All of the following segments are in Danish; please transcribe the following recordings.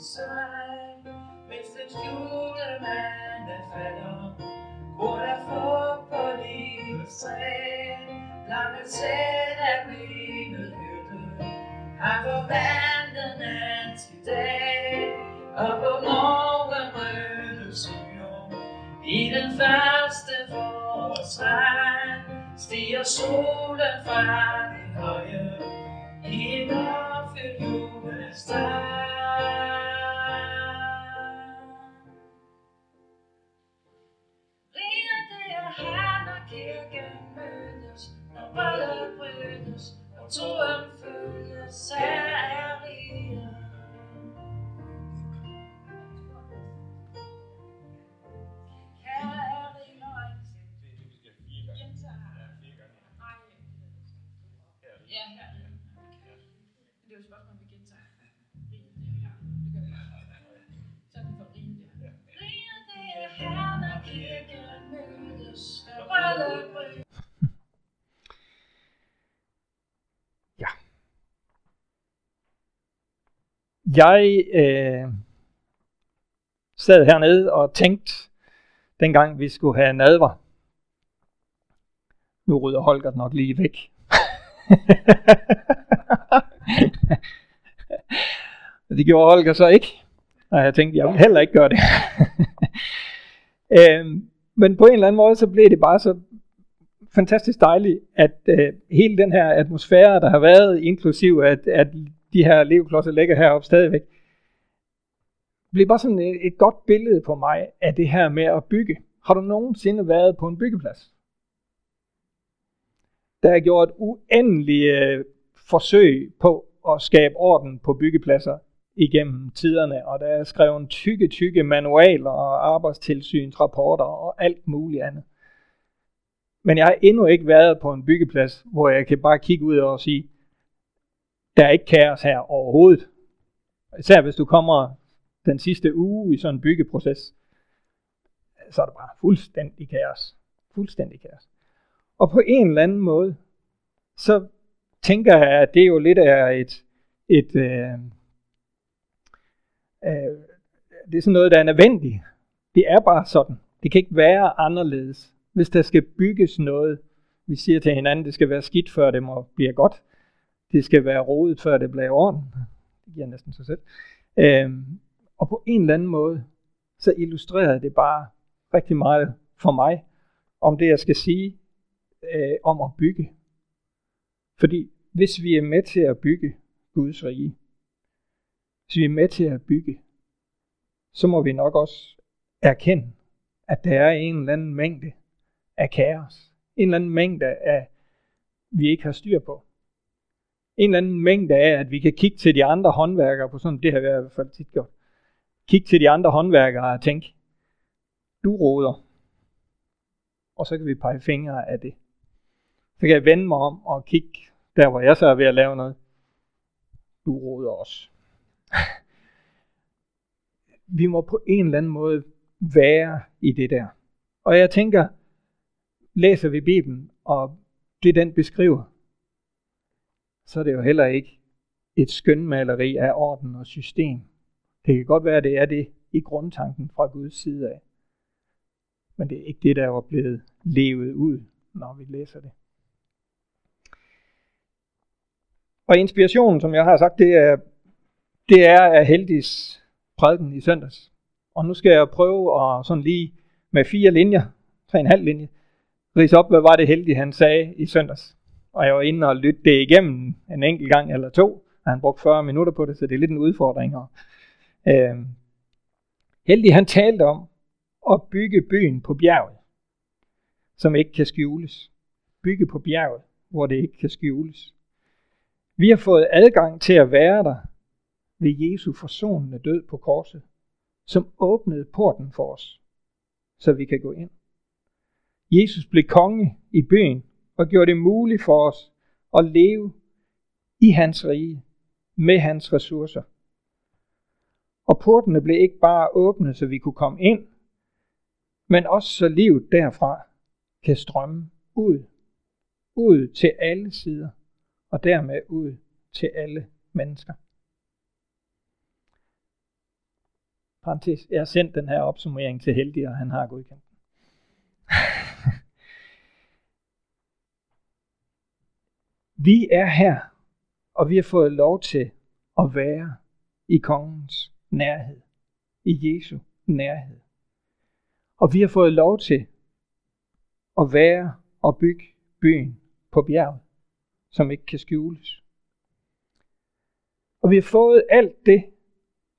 sig, mens den skjulte mand er falder, hvor der frugt på livets træ, langt selv er blevet hyrde, har forvandlet nat til dag, og på morgen røde syre, i den første forårsregn, stiger solen frem jo et spørgsmål, om vi gentager. Riget, det er her. Det gør vi her. Så er det for riget, ja. Riget det er her, når kirken mødes, bryllet brydes. Jeg øh, sad hernede og tænkte, dengang vi skulle have nadver. Nu rydder Holger den nok lige væk. det gjorde Holger så ikke. Og jeg tænkte, jeg vil heller ikke gøre det. øhm, men på en eller anden måde, så blev det bare så fantastisk dejligt, at øh, hele den her atmosfære, der har været, inklusiv at, at de her leveklodser ligger heroppe stadigvæk, blev bare sådan et, et godt billede på mig af det her med at bygge. Har du nogensinde været på en byggeplads? Der er gjort uendelige øh, forsøg på at skabe orden på byggepladser igennem tiderne, og der er skrevet tykke, tykke manualer og arbejdstilsynsrapporter og alt muligt andet. Men jeg har endnu ikke været på en byggeplads, hvor jeg kan bare kigge ud og sige, der er ikke kaos her overhovedet. Især hvis du kommer den sidste uge i sådan en byggeproces, så er det bare fuldstændig kaos. Fuldstændig kaos. Og på en eller anden måde, så tænker jeg, at det jo lidt er et, et øh, øh, det er sådan noget, der er nødvendigt. Det er bare sådan. Det kan ikke være anderledes. Hvis der skal bygges noget, vi siger til hinanden, det skal være skidt, før det må blive godt. Det skal være rodet, før det bliver ordentligt. Det giver næsten sig selv. Øhm, og på en eller anden måde, så illustrerer det bare rigtig meget for mig, om det jeg skal sige øh, om at bygge. Fordi hvis vi er med til at bygge Guds rige, hvis vi er med til at bygge, så må vi nok også erkende, at der er en eller anden mængde af kaos. En eller anden mængde af, vi ikke har styr på. En eller anden mængde af, at vi kan kigge til de andre håndværkere på sådan, det har jeg i hvert fald tit gjort. Kig til de andre håndværkere og tænke, du råder. Og så kan vi pege fingre af det. Så kan jeg vende mig om og kigge der, hvor jeg så er ved at lave noget. Du råder også. vi må på en eller anden måde være i det der. Og jeg tænker, læser vi Bibelen, og det den beskriver, så er det jo heller ikke et skønmaleri af orden og system. Det kan godt være, at det er det i grundtanken fra Guds side af. Men det er ikke det, der er blevet levet ud, når vi læser det. Og inspirationen, som jeg har sagt, det er, det er af Heldis prædiken i søndags. Og nu skal jeg prøve at sådan lige med fire linjer, tre en halv linje, rise op, hvad var det heldige, han sagde i søndags. Og jeg var inde og lytte det igennem en enkelt gang eller to, og han brugte 40 minutter på det, så det er lidt en udfordring her. Øh, heldig han talte om at bygge byen på bjerget, som ikke kan skjules. Bygge på bjerget, hvor det ikke kan skjules. Vi har fået adgang til at være der ved Jesu forsonende død på korset, som åbnede porten for os, så vi kan gå ind. Jesus blev konge i byen og gjorde det muligt for os at leve i hans rige med hans ressourcer. Og portene blev ikke bare åbne, så vi kunne komme ind, men også så livet derfra kan strømme ud. Ud til alle sider, og dermed ud til alle mennesker. Parenthes, jeg har sendt den her opsummering til Heldig, og han har godkendt den. vi er her, og vi har fået lov til at være i kongens nærhed, i Jesu nærhed. Og vi har fået lov til at være og bygge byen på bjerget, som ikke kan skjules. Og vi har fået alt det,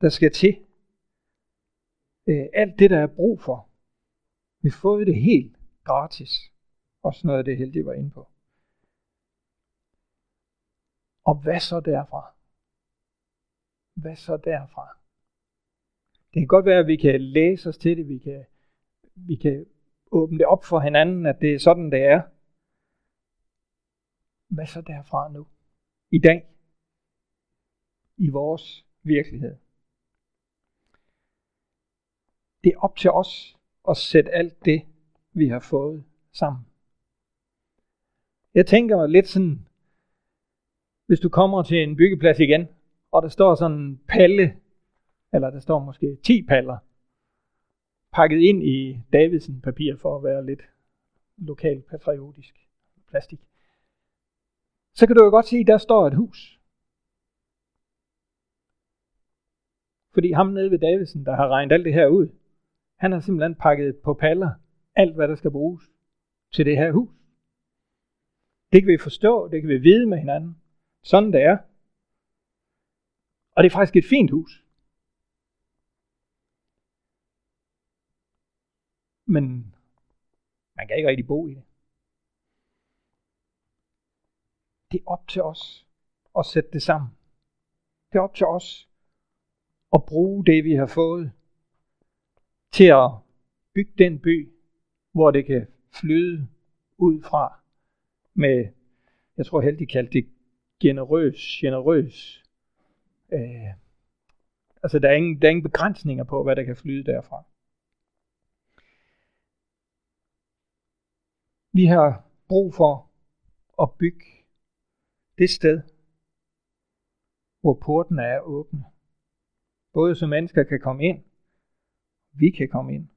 der skal til. Øh, alt det, der er brug for. Vi har fået det helt gratis. Også noget af det heldige var inde på. Og hvad så derfra? Hvad så derfra? Det kan godt være, at vi kan læse os til det, vi kan, vi kan åbne det op for hinanden, at det er sådan, det er. Hvad så derfra nu? I dag? I vores virkelighed? Det er op til os at sætte alt det, vi har fået sammen. Jeg tænker lidt sådan, hvis du kommer til en byggeplads igen, og der står sådan en palle, eller der står måske 10 paller, pakket ind i Davidsen papir for at være lidt lokalt patriotisk plastik. Så kan du jo godt se, at der står et hus. Fordi ham nede ved Davidsen, der har regnet alt det her ud, han har simpelthen pakket på paller alt, hvad der skal bruges til det her hus. Det kan vi forstå, det kan vi vide med hinanden. Sådan det er. Og det er faktisk et fint hus. Men man kan ikke rigtig bo i det. Det er op til os at sætte det sammen. Det er op til os at bruge det, vi har fået, til at bygge den by, hvor det kan flyde ud fra med, jeg tror heldig de kaldte det generøs, generøs. Øh, altså der er, ingen, der er ingen begrænsninger på, hvad der kan flyde derfra. Vi har brug for at bygge det sted, hvor porten er åbne. Både så mennesker kan komme ind, vi kan komme ind,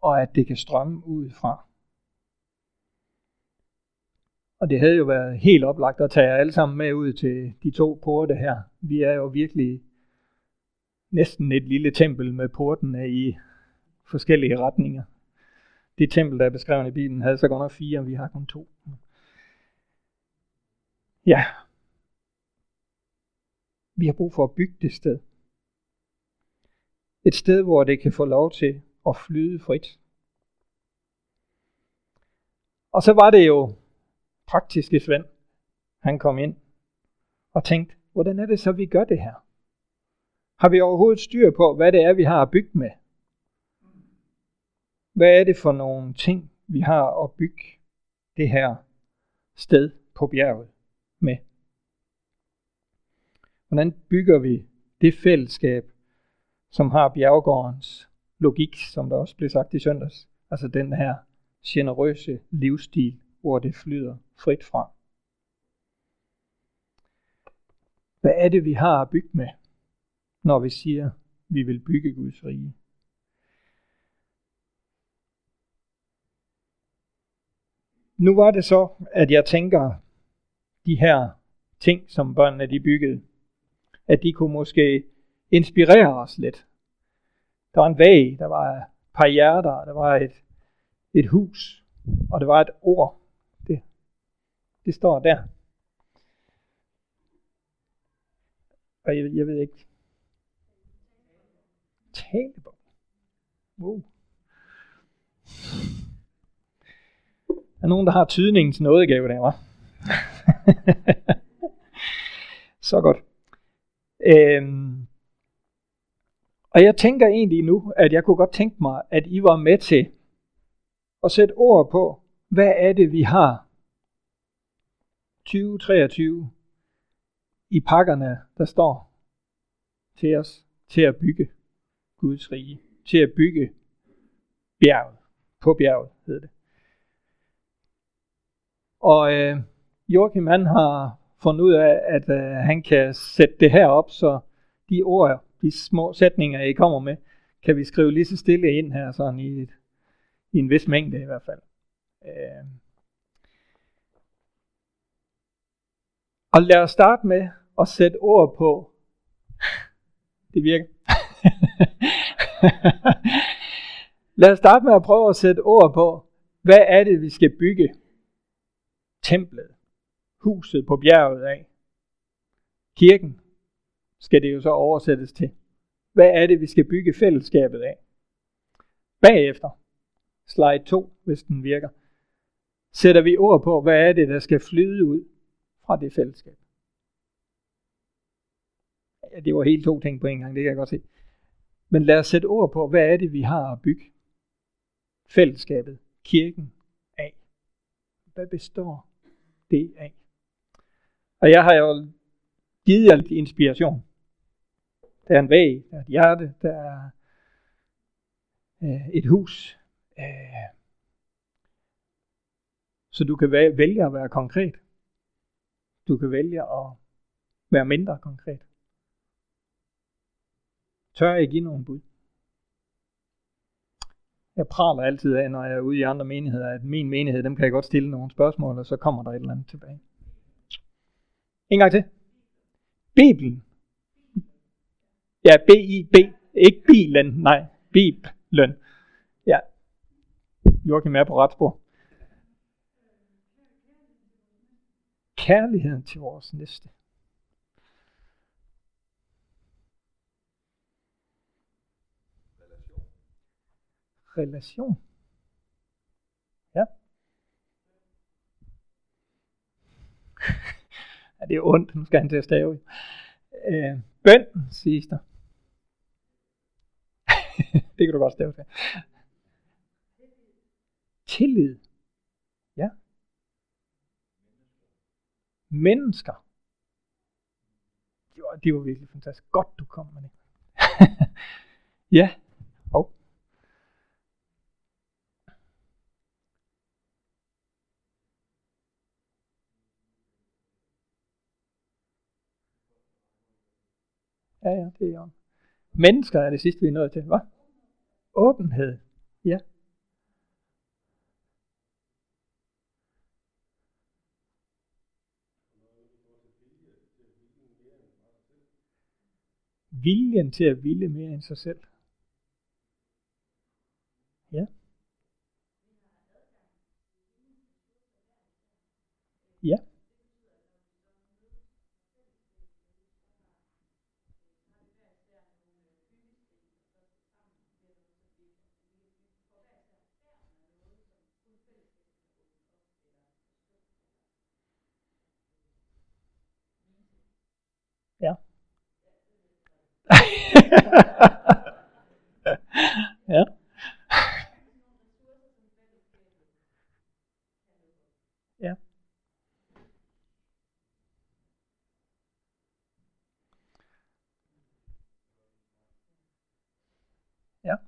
og at det kan strømme ud fra. Og det havde jo været helt oplagt at tage jer alle sammen med ud til de to porte her. Vi er jo virkelig næsten et lille tempel med portene i forskellige retninger. Det tempel, der er beskrevet i Bibelen, havde så godt nok fire, og vi har kun to. Ja. Vi har brug for at bygge det sted. Et sted, hvor det kan få lov til at flyde frit. Og så var det jo praktiske Svend. Han kom ind og tænkte, hvordan er det så, vi gør det her? Har vi overhovedet styr på, hvad det er, vi har at bygge med? Hvad er det for nogle ting, vi har at bygge det her sted på bjerget med? Hvordan bygger vi det fællesskab, som har bjergårdens logik, som der også blev sagt i søndags? Altså den her generøse livsstil, hvor det flyder frit fra. Hvad er det, vi har at bygge med, når vi siger, vi vil bygge Guds rige? Nu var det så, at jeg tænker, de her ting, som børnene de byggede, at de kunne måske inspirere os lidt. Der var en væg, der var et par hjerter, der var et, et hus, og det var et ord. Det, det står der. Og jeg, jeg ved ikke. Talebog. Wow. Der er nogen, der har tydningens nådegave der, var. Så godt. Øhm, og jeg tænker egentlig nu, at jeg kunne godt tænke mig, at I var med til at sætte ord på, hvad er det, vi har 2023 i pakkerne, der står til os til at bygge Guds rige, til at bygge bjerget, på bjerget hedder det. Og øh, Joachim han har fundet ud af, at øh, han kan sætte det her op, så de ord, de små sætninger, I kommer med, kan vi skrive lige så stille ind her, sådan i, et, i en vis mængde i hvert fald. Øh. Og lad os starte med at sætte ord på. Det virker. lad os starte med at prøve at sætte ord på, hvad er det, vi skal bygge templet, huset på bjerget af. Kirken skal det jo så oversættes til. Hvad er det, vi skal bygge fællesskabet af? Bagefter, slide 2, hvis den virker, sætter vi ord på, hvad er det, der skal flyde ud fra det fællesskab. Ja, det var helt to ting på en gang, det kan jeg godt se. Men lad os sætte ord på, hvad er det, vi har at bygge fællesskabet, kirken af. Hvad består det af? Og jeg har jo givet jer lidt inspiration. Der er en væg, der er et hjerte, der er øh, et hus. Øh, så du kan vælge at være konkret. Du kan vælge at være mindre konkret. Tør jeg give nogen bud? Jeg praler altid af, når jeg er ude i andre menigheder, at min menighed, dem kan jeg godt stille nogle spørgsmål, og så kommer der et eller andet tilbage. En gang til. Bibelen. Ja, B-I-B. Ikke bilen, nej. Bibelen. Ja. Joachim er på ret spor. Kærligheden til vores næste. relation. Ja. Ja, det er ondt, nu skal han til at stave. Øh, bøn, siges der. det kan du godt stave til. Tillid. Ja. Mennesker. Jo, det var virkelig fantastisk. Godt, du kom med det. ja. Ja, ja, det er jo. Mennesker er det sidste, vi er nået til. Hvad? Åbenhed. Ja. Viljen til at ville mere end sig selv. Ja. Ja. Ja. ja. Ja. Ja.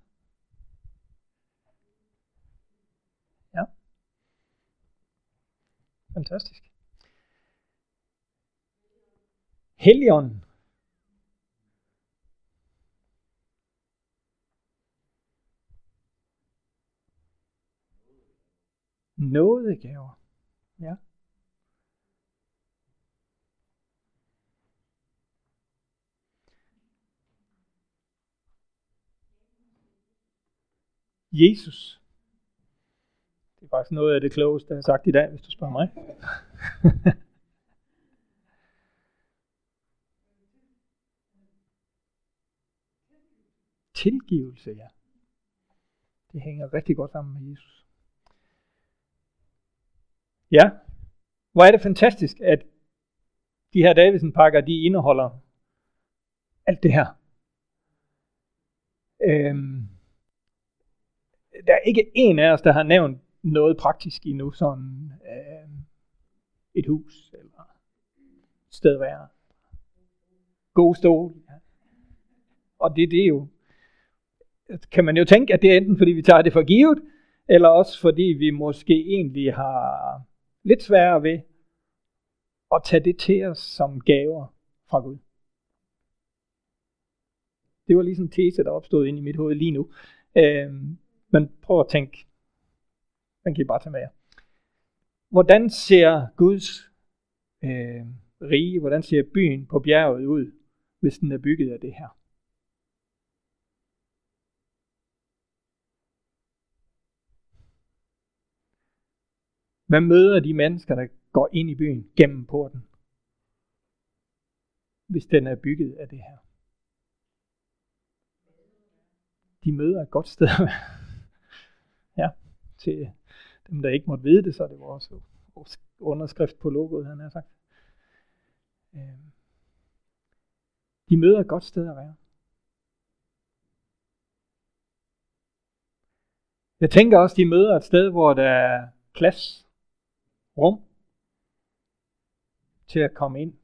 Ja. Fantastisk. Helligånden. Nådegaver. Ja. Jesus. Det er faktisk noget af det klogeste, jeg har sagt i dag, hvis du spørger mig. Tilgivelse, ja. Det hænger rigtig godt sammen med Jesus. Ja, hvor er det fantastisk, at de her Davidsen-pakker, de indeholder alt det her. Øhm, der er ikke en af os, der har nævnt noget praktisk endnu, sådan øhm, et hus, eller et sted at være. God stol. Ja. Og det, det er jo kan man jo tænke, at det er enten fordi vi tager det for givet, eller også fordi vi måske egentlig har lidt sværere ved at tage det til os som gaver fra Gud. Det var lige en tese, der opstod ind i mit hoved lige nu. Øh, men prøv at tænke, den kan I bare tage med jer. Hvordan ser Guds øh, rige, hvordan ser byen på bjerget ud, hvis den er bygget af det her? Hvad møder de mennesker, der går ind i byen gennem porten? Hvis den er bygget af det her. De møder et godt sted. ja, til dem, der ikke måtte vide det, så er det vores underskrift på logoet, han har sagt. Øhm. De møder et godt sted at være. Jeg tænker også, de møder et sted, hvor der er plads, rum til at komme ind.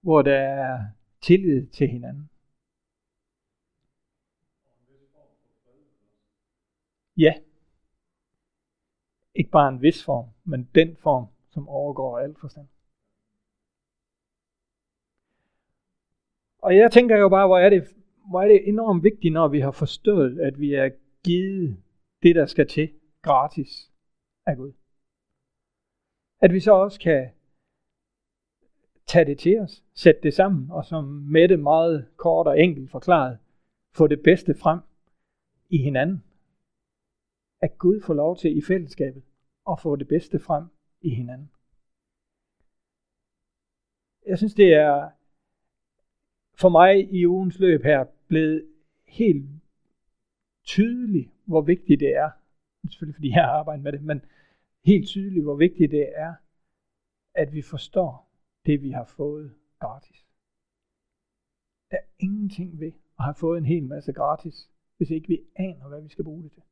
Hvor der er tillid til hinanden. Ja. Ikke bare en vis form, men den form, som overgår alt forstand. Og jeg tænker jo bare, hvor er det, hvor er det enormt vigtigt, når vi har forstået, at vi er givet det, der skal til gratis af Gud. At vi så også kan tage det til os, sætte det sammen, og som med det meget kort og enkelt forklaret, få det bedste frem i hinanden. At Gud får lov til i fællesskabet at få det bedste frem i hinanden. Jeg synes, det er for mig i ugens løb her blevet helt tydeligt, hvor vigtigt det er. Selvfølgelig fordi jeg har arbejdet med det, men helt tydeligt, hvor vigtigt det er, at vi forstår det, vi har fået gratis. Der er ingenting ved at have fået en hel masse gratis, hvis ikke vi aner, hvad vi skal bruge det til.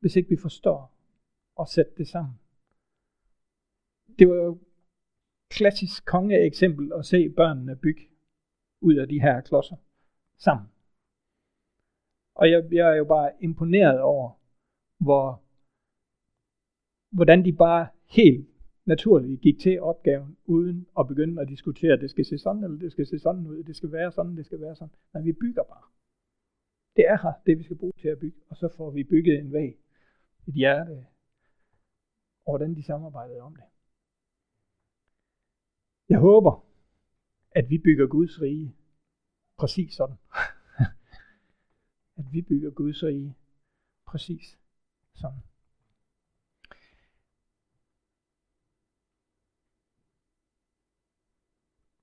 Hvis ikke vi forstår at sætte det sammen. Det var jo klassisk kongeeksempel at se børnene bygge ud af de her klodser sammen. Og jeg, jeg er jo bare imponeret over, hvor, hvordan de bare helt naturligt gik til opgaven, uden at begynde at diskutere, at det skal se sådan, eller det skal se sådan ud, det skal være sådan, det skal være sådan. Men vi bygger bare. Det er her, det vi skal bruge til at bygge, og så får vi bygget en væg, et hjerte, og hvordan de samarbejdede om det. Jeg håber, at vi bygger Guds rige præcis sådan. at vi bygger Guds rige præcis sådan.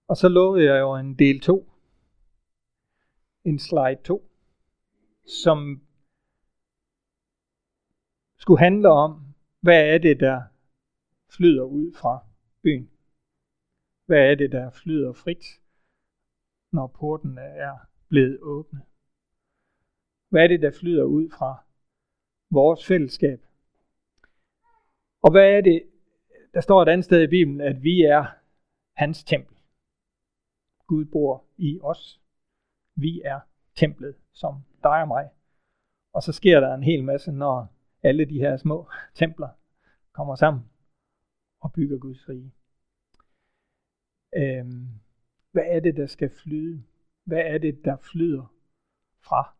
Og så lovede jeg jo en del 2, en slide 2, som skulle handle om, hvad er det, der flyder ud fra byen? Hvad er det, der flyder frit, når porten er blevet åbnet? Hvad er det, der flyder ud fra vores fællesskab? Og hvad er det, der står et andet sted i Bibelen, at vi er hans tempel. Gud bor i os. Vi er templet, som dig og mig. Og så sker der en hel masse, når alle de her små templer kommer sammen og bygger Guds rige. Øhm, hvad er det, der skal flyde? Hvad er det, der flyder fra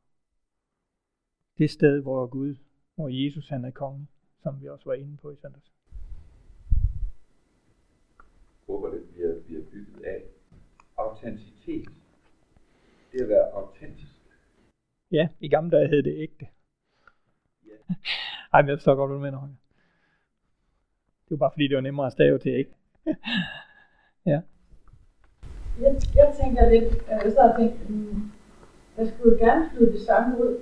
det sted, hvor Gud, hvor Jesus han er konge, som vi også var inde på i søndags? håber, det bliver, bliver bygget af autenticitet. Det at være autentisk. Ja, i gamle dage hed det ægte. Ja. Ej, men jeg forstår godt, hvad du mener, Holger. Det var bare fordi, det var nemmere at stave til ikke. ja. Jeg, jeg tænker lidt, øh, jeg sad og tænkte, mm, jeg skulle gerne flyde det samme ud.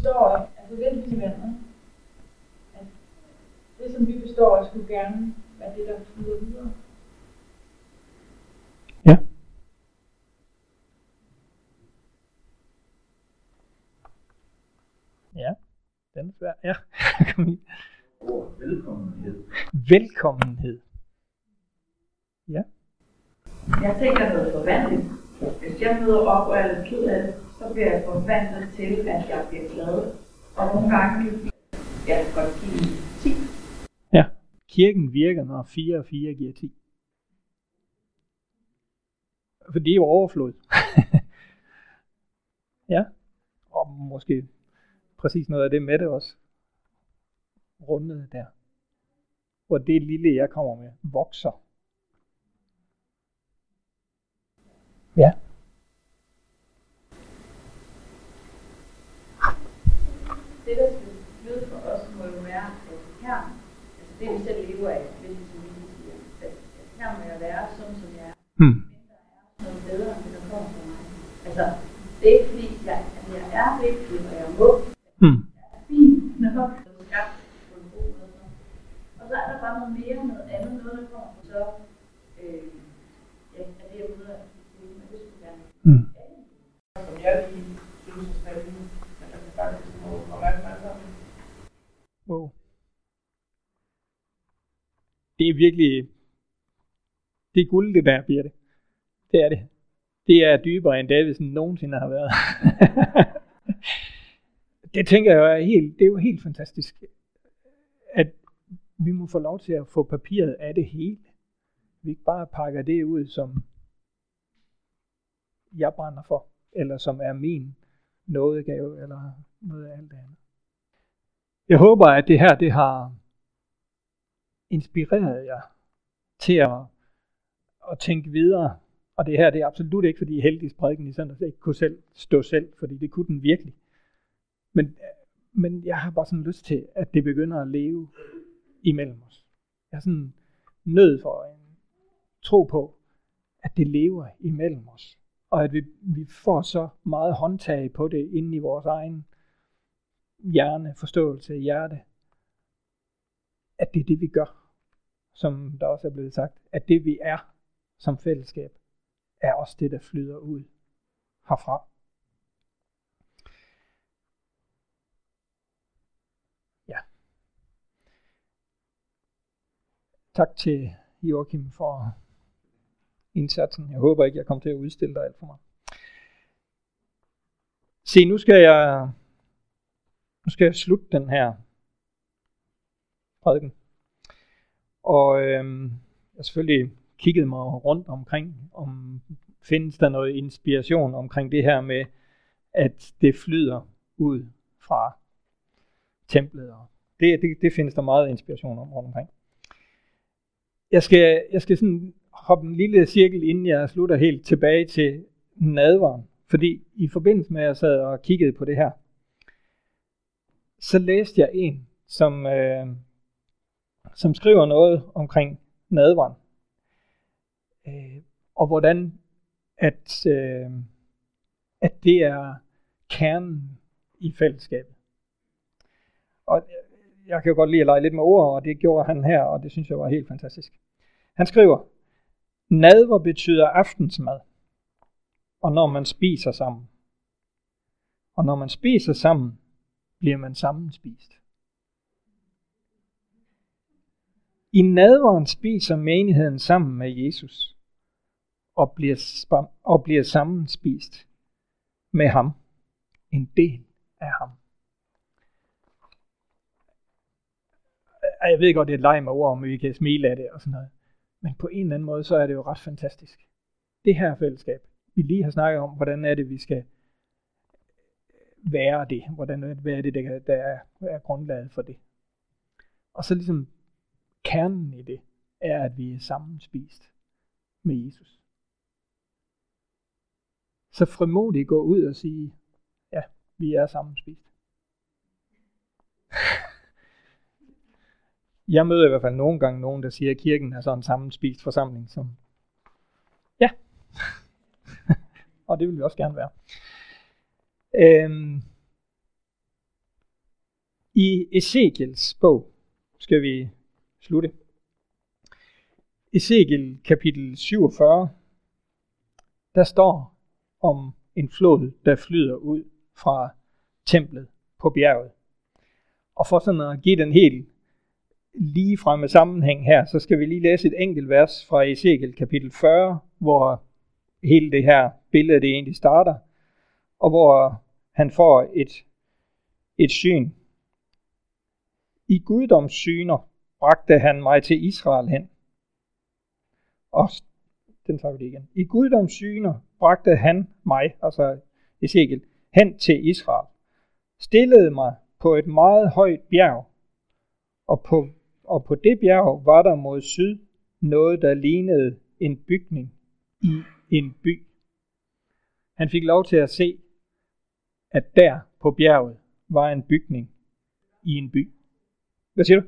Vi forstår, altså venner, at det som vi forstår, jeg skulle gerne være det, der flyder videre. Ja. Ja, den er svær. Ja, kom i. Velkommenhed. Velkommenhed. Ja. Jeg tænker noget forvandling. Hvis jeg møder op og er lidt ked af det, så bliver jeg forvandlet til, at jeg bliver glad. Og nogle gange kan jeg godt give 10. Ja. Kirken virker, når 4 og 4 giver 10. For det er jo overflod. ja, og måske præcis noget af det med det også. Rundet der. Hvor det lille, jeg kommer med, vokser. Ja. Det, der skal lyde for os, må jo være, at her, altså det vi selv lever af, hvis vi som vi siger, at her må jeg være sådan, som jeg er. Hmm. Men der er noget bedre, end det, der kommer fra mig. Altså, det er ikke fordi, jeg, altså, jeg er vigtig, og jeg må. Hmm. Jeg er fin nok, og skabt på en god måde. og sådan. Og så er der bare noget mere, noget andet, noget, der kommer fra så, øh, ja, er det, jeg ude af, det skulle gerne Hmm. som jeg lige synes er spændende, men der kan faktisk må komme alt med sammen. Wow. Det er virkelig, det er guld det der, Birte. Det er det. Det er dybere end Davidsen nogensinde har været. det tænker jeg er helt, det er jo helt fantastisk, at vi må få lov til at få papiret af det hele. Vi ikke bare pakker det ud, som jeg brænder for, eller som er min nådegave, eller noget af alt det andet. Jeg håber, at det her det har inspirerede jeg til at, at tænke videre. Og det her det er absolut ikke, fordi heldigvis prædiken i søndags ikke kunne selv stå selv, fordi det kunne den virkelig. Men, men jeg har bare sådan lyst til, at det begynder at leve imellem os. Jeg er sådan nød for en tro på, at det lever imellem os. Og at vi, vi får så meget håndtag på det inde i vores egen hjerne, forståelse, hjerte, at det er det, vi gør, som der også er blevet sagt, at det, vi er som fællesskab, er også det, der flyder ud herfra. Ja. Tak til Joachim for indsatsen. Jeg håber ikke, jeg kommer til at udstille dig alt for meget. Se, nu skal jeg nu skal jeg slutte den her prædiken. Og øh, jeg selvfølgelig kigget mig rundt omkring, om findes der noget inspiration omkring det her med, at det flyder ud fra templet. Og det, det, det findes der meget inspiration om rundt omkring. Jeg skal, jeg skal sådan hoppe en lille cirkel, inden jeg slutter helt tilbage til nadvaren. Fordi i forbindelse med, at jeg sad og kiggede på det her, så læste jeg en, som, øh, som skriver noget omkring nadvaren. Øh, og hvordan at, øh, at det er kernen i fællesskabet. Og jeg kan jo godt lide at lege lidt med ord, og det gjorde han her, og det synes jeg var helt fantastisk. Han skriver, nadver betyder aftensmad, og når man spiser sammen. Og når man spiser sammen, bliver man sammenspist. I nadveren spiser menigheden sammen med Jesus og bliver, og bliver sammenspist med ham. En del af ham. Jeg ved godt, det er et leg med ord, om vi kan smile af det og sådan noget. Men på en eller anden måde, så er det jo ret fantastisk. Det her fællesskab, vi lige har snakket om, hvordan er det, vi skal være det? Hvordan, hvad er det, der, der er, er grundlaget for det? Og så ligesom kernen i det, er, at vi er sammenspist med Jesus. Så frimodigt gå ud og sige, ja, vi er sammenspist. Jeg møder i hvert fald nogle gange nogen, der siger, at kirken er sådan en sammenspist forsamling, som ja, og det vil vi også gerne være. Øhm, I Ezekiels bog skal vi slutte. Ezekiel kapitel 47, der står om en flod, der flyder ud fra templet på bjerget. Og for sådan at give den helt lige fremme sammenhæng her, så skal vi lige læse et enkelt vers fra Ezekiel kapitel 40, hvor hele det her billede det egentlig starter, og hvor han får et, et syn. I guddoms syner bragte han mig til Israel hen. Og den tager vi det igen. I guddomssyner bragte han mig, altså Ezekiel, hen til Israel. Stillede mig på et meget højt bjerg, og på, og på det bjerg var der mod syd noget, der lignede en bygning i en by. Han fik lov til at se, at der på bjerget var en bygning i en by. Hvad siger du?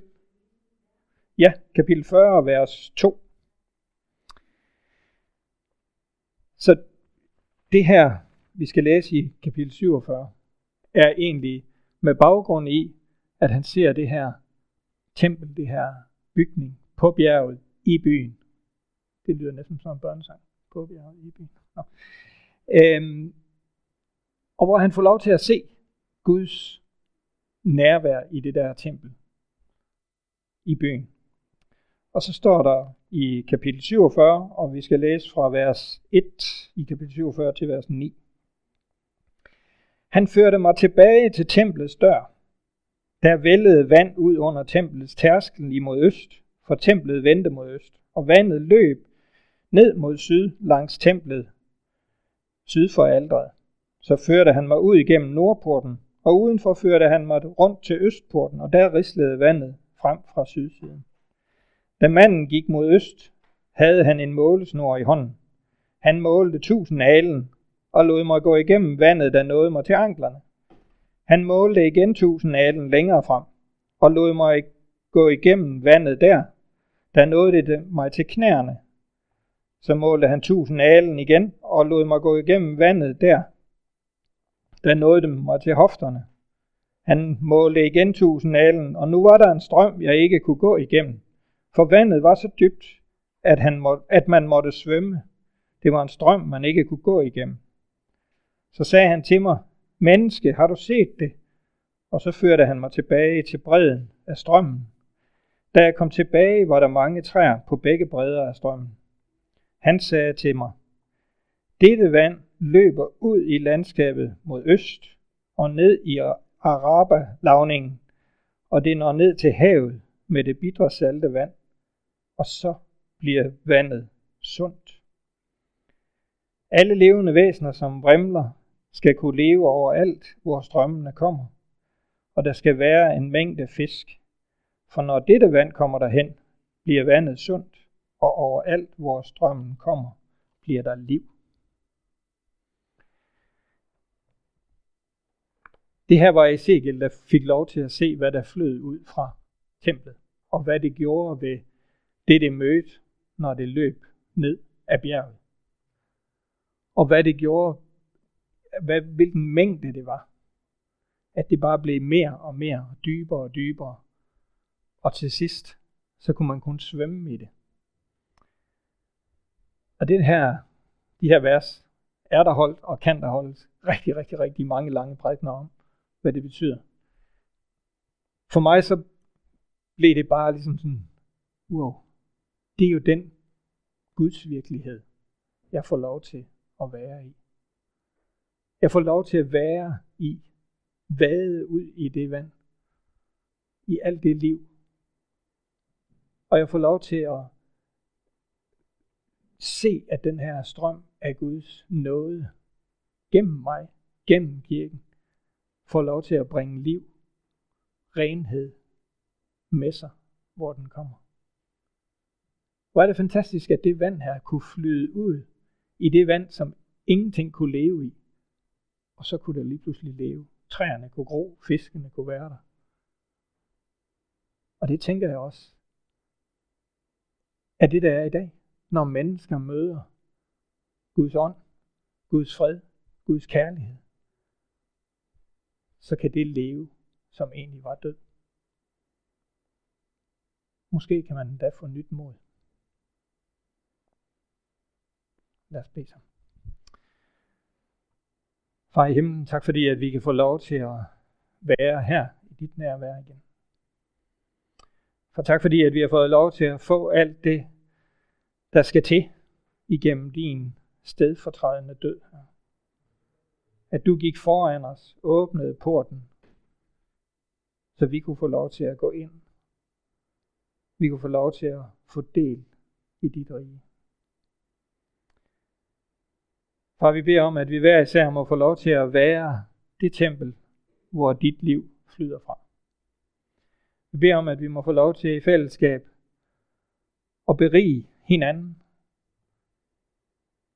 Ja, kapitel 40, vers 2. Så det her, vi skal læse i kapitel 47, er egentlig med baggrund i, at han ser det her tempel, det her bygning på bjerget i byen. Det lyder næsten som en børnesang. På bjerget i byen. Nå. Øhm, og hvor han får lov til at se Guds nærvær i det der tempel i byen. Og så står der i kapitel 47, og vi skal læse fra vers 1 i kapitel 47 til vers 9. Han førte mig tilbage til templets dør. Der vældede vand ud under templets tærskel imod øst, for templet vendte mod øst, og vandet løb ned mod syd langs templet, syd for alderet. Så førte han mig ud igennem nordporten, og udenfor førte han mig rundt til østporten, og der rislede vandet frem fra sydsiden. Da manden gik mod øst, havde han en målesnor i hånden. Han målte tusind alen og lod mig gå igennem vandet, der nåede mig til anklerne. Han målte igen tusind alen længere frem og lod mig gå igennem vandet der, der nåede det mig til knæerne. Så målte han tusind alen igen og lod mig gå igennem vandet der, der nåede det mig til hofterne. Han målte igen tusind alen, og nu var der en strøm, jeg ikke kunne gå igennem. For vandet var så dybt, at, han må, at man måtte svømme. Det var en strøm, man ikke kunne gå igennem. Så sagde han til mig, menneske, har du set det? Og så førte han mig tilbage til bredden af strømmen. Da jeg kom tilbage, var der mange træer på begge bredder af strømmen. Han sagde til mig, dette vand løber ud i landskabet mod øst og ned i Araba-lavningen, og det når ned til havet med det bitre salte vand og så bliver vandet sundt. Alle levende væsener, som vrimler, skal kunne leve overalt, hvor strømmene kommer, og der skal være en mængde fisk. For når dette vand kommer derhen, bliver vandet sundt, og overalt, hvor strømmen kommer, bliver der liv. Det her var Ezekiel, der fik lov til at se, hvad der flød ud fra templet, og hvad det gjorde ved det det mødte, når det løb ned af bjerget. Og hvad det gjorde, hvad, hvilken mængde det var. At det bare blev mere og mere, og dybere og dybere. Og til sidst, så kunne man kun svømme i det. Og den her, de her vers, er der holdt og kan der holdes rigtig, rigtig, rigtig mange lange prædikener om, hvad det betyder. For mig så blev det bare ligesom sådan, wow, det er jo den Guds virkelighed, jeg får lov til at være i. Jeg får lov til at være i, vade ud i det vand, i alt det liv. Og jeg får lov til at se, at den her strøm af Guds nåde gennem mig, gennem kirken, får lov til at bringe liv, renhed med sig, hvor den kommer. Hvor er det fantastisk, at det vand her kunne flyde ud i det vand, som ingenting kunne leve i. Og så kunne der lige pludselig leve. Træerne kunne gro, fiskene kunne være der. Og det tænker jeg også, at det der er i dag, når mennesker møder Guds ånd, Guds fred, Guds kærlighed, så kan det leve, som egentlig var død. Måske kan man endda få nyt mod. Lad os bede sammen. Far i himlen, tak fordi at vi kan få lov til at være her i dit nærvær igen. For tak fordi at vi har fået lov til at få alt det, der skal til igennem din stedfortrædende død. At du gik foran os, åbnede porten, så vi kunne få lov til at gå ind. Vi kunne få lov til at få del i dit rige. Far, vi beder om, at vi hver især må få lov til at være det tempel, hvor dit liv flyder fra. Vi beder om, at vi må få lov til i fællesskab at berige hinanden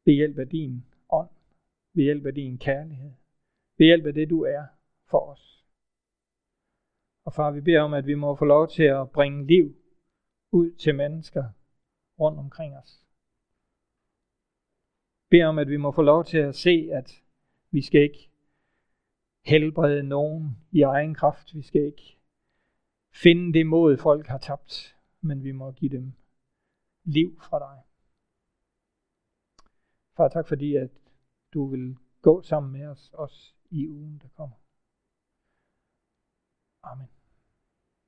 ved hjælp af din ånd, ved hjælp af din kærlighed, ved hjælp af det, du er for os. Og far, vi beder om, at vi må få lov til at bringe liv ud til mennesker rundt omkring os. Beder om, at vi må få lov til at se, at vi skal ikke helbrede nogen i egen kraft. Vi skal ikke finde det mod, folk har tabt, men vi må give dem liv fra dig. Far, tak fordi, at du vil gå sammen med os, også i ugen, der kommer. Amen.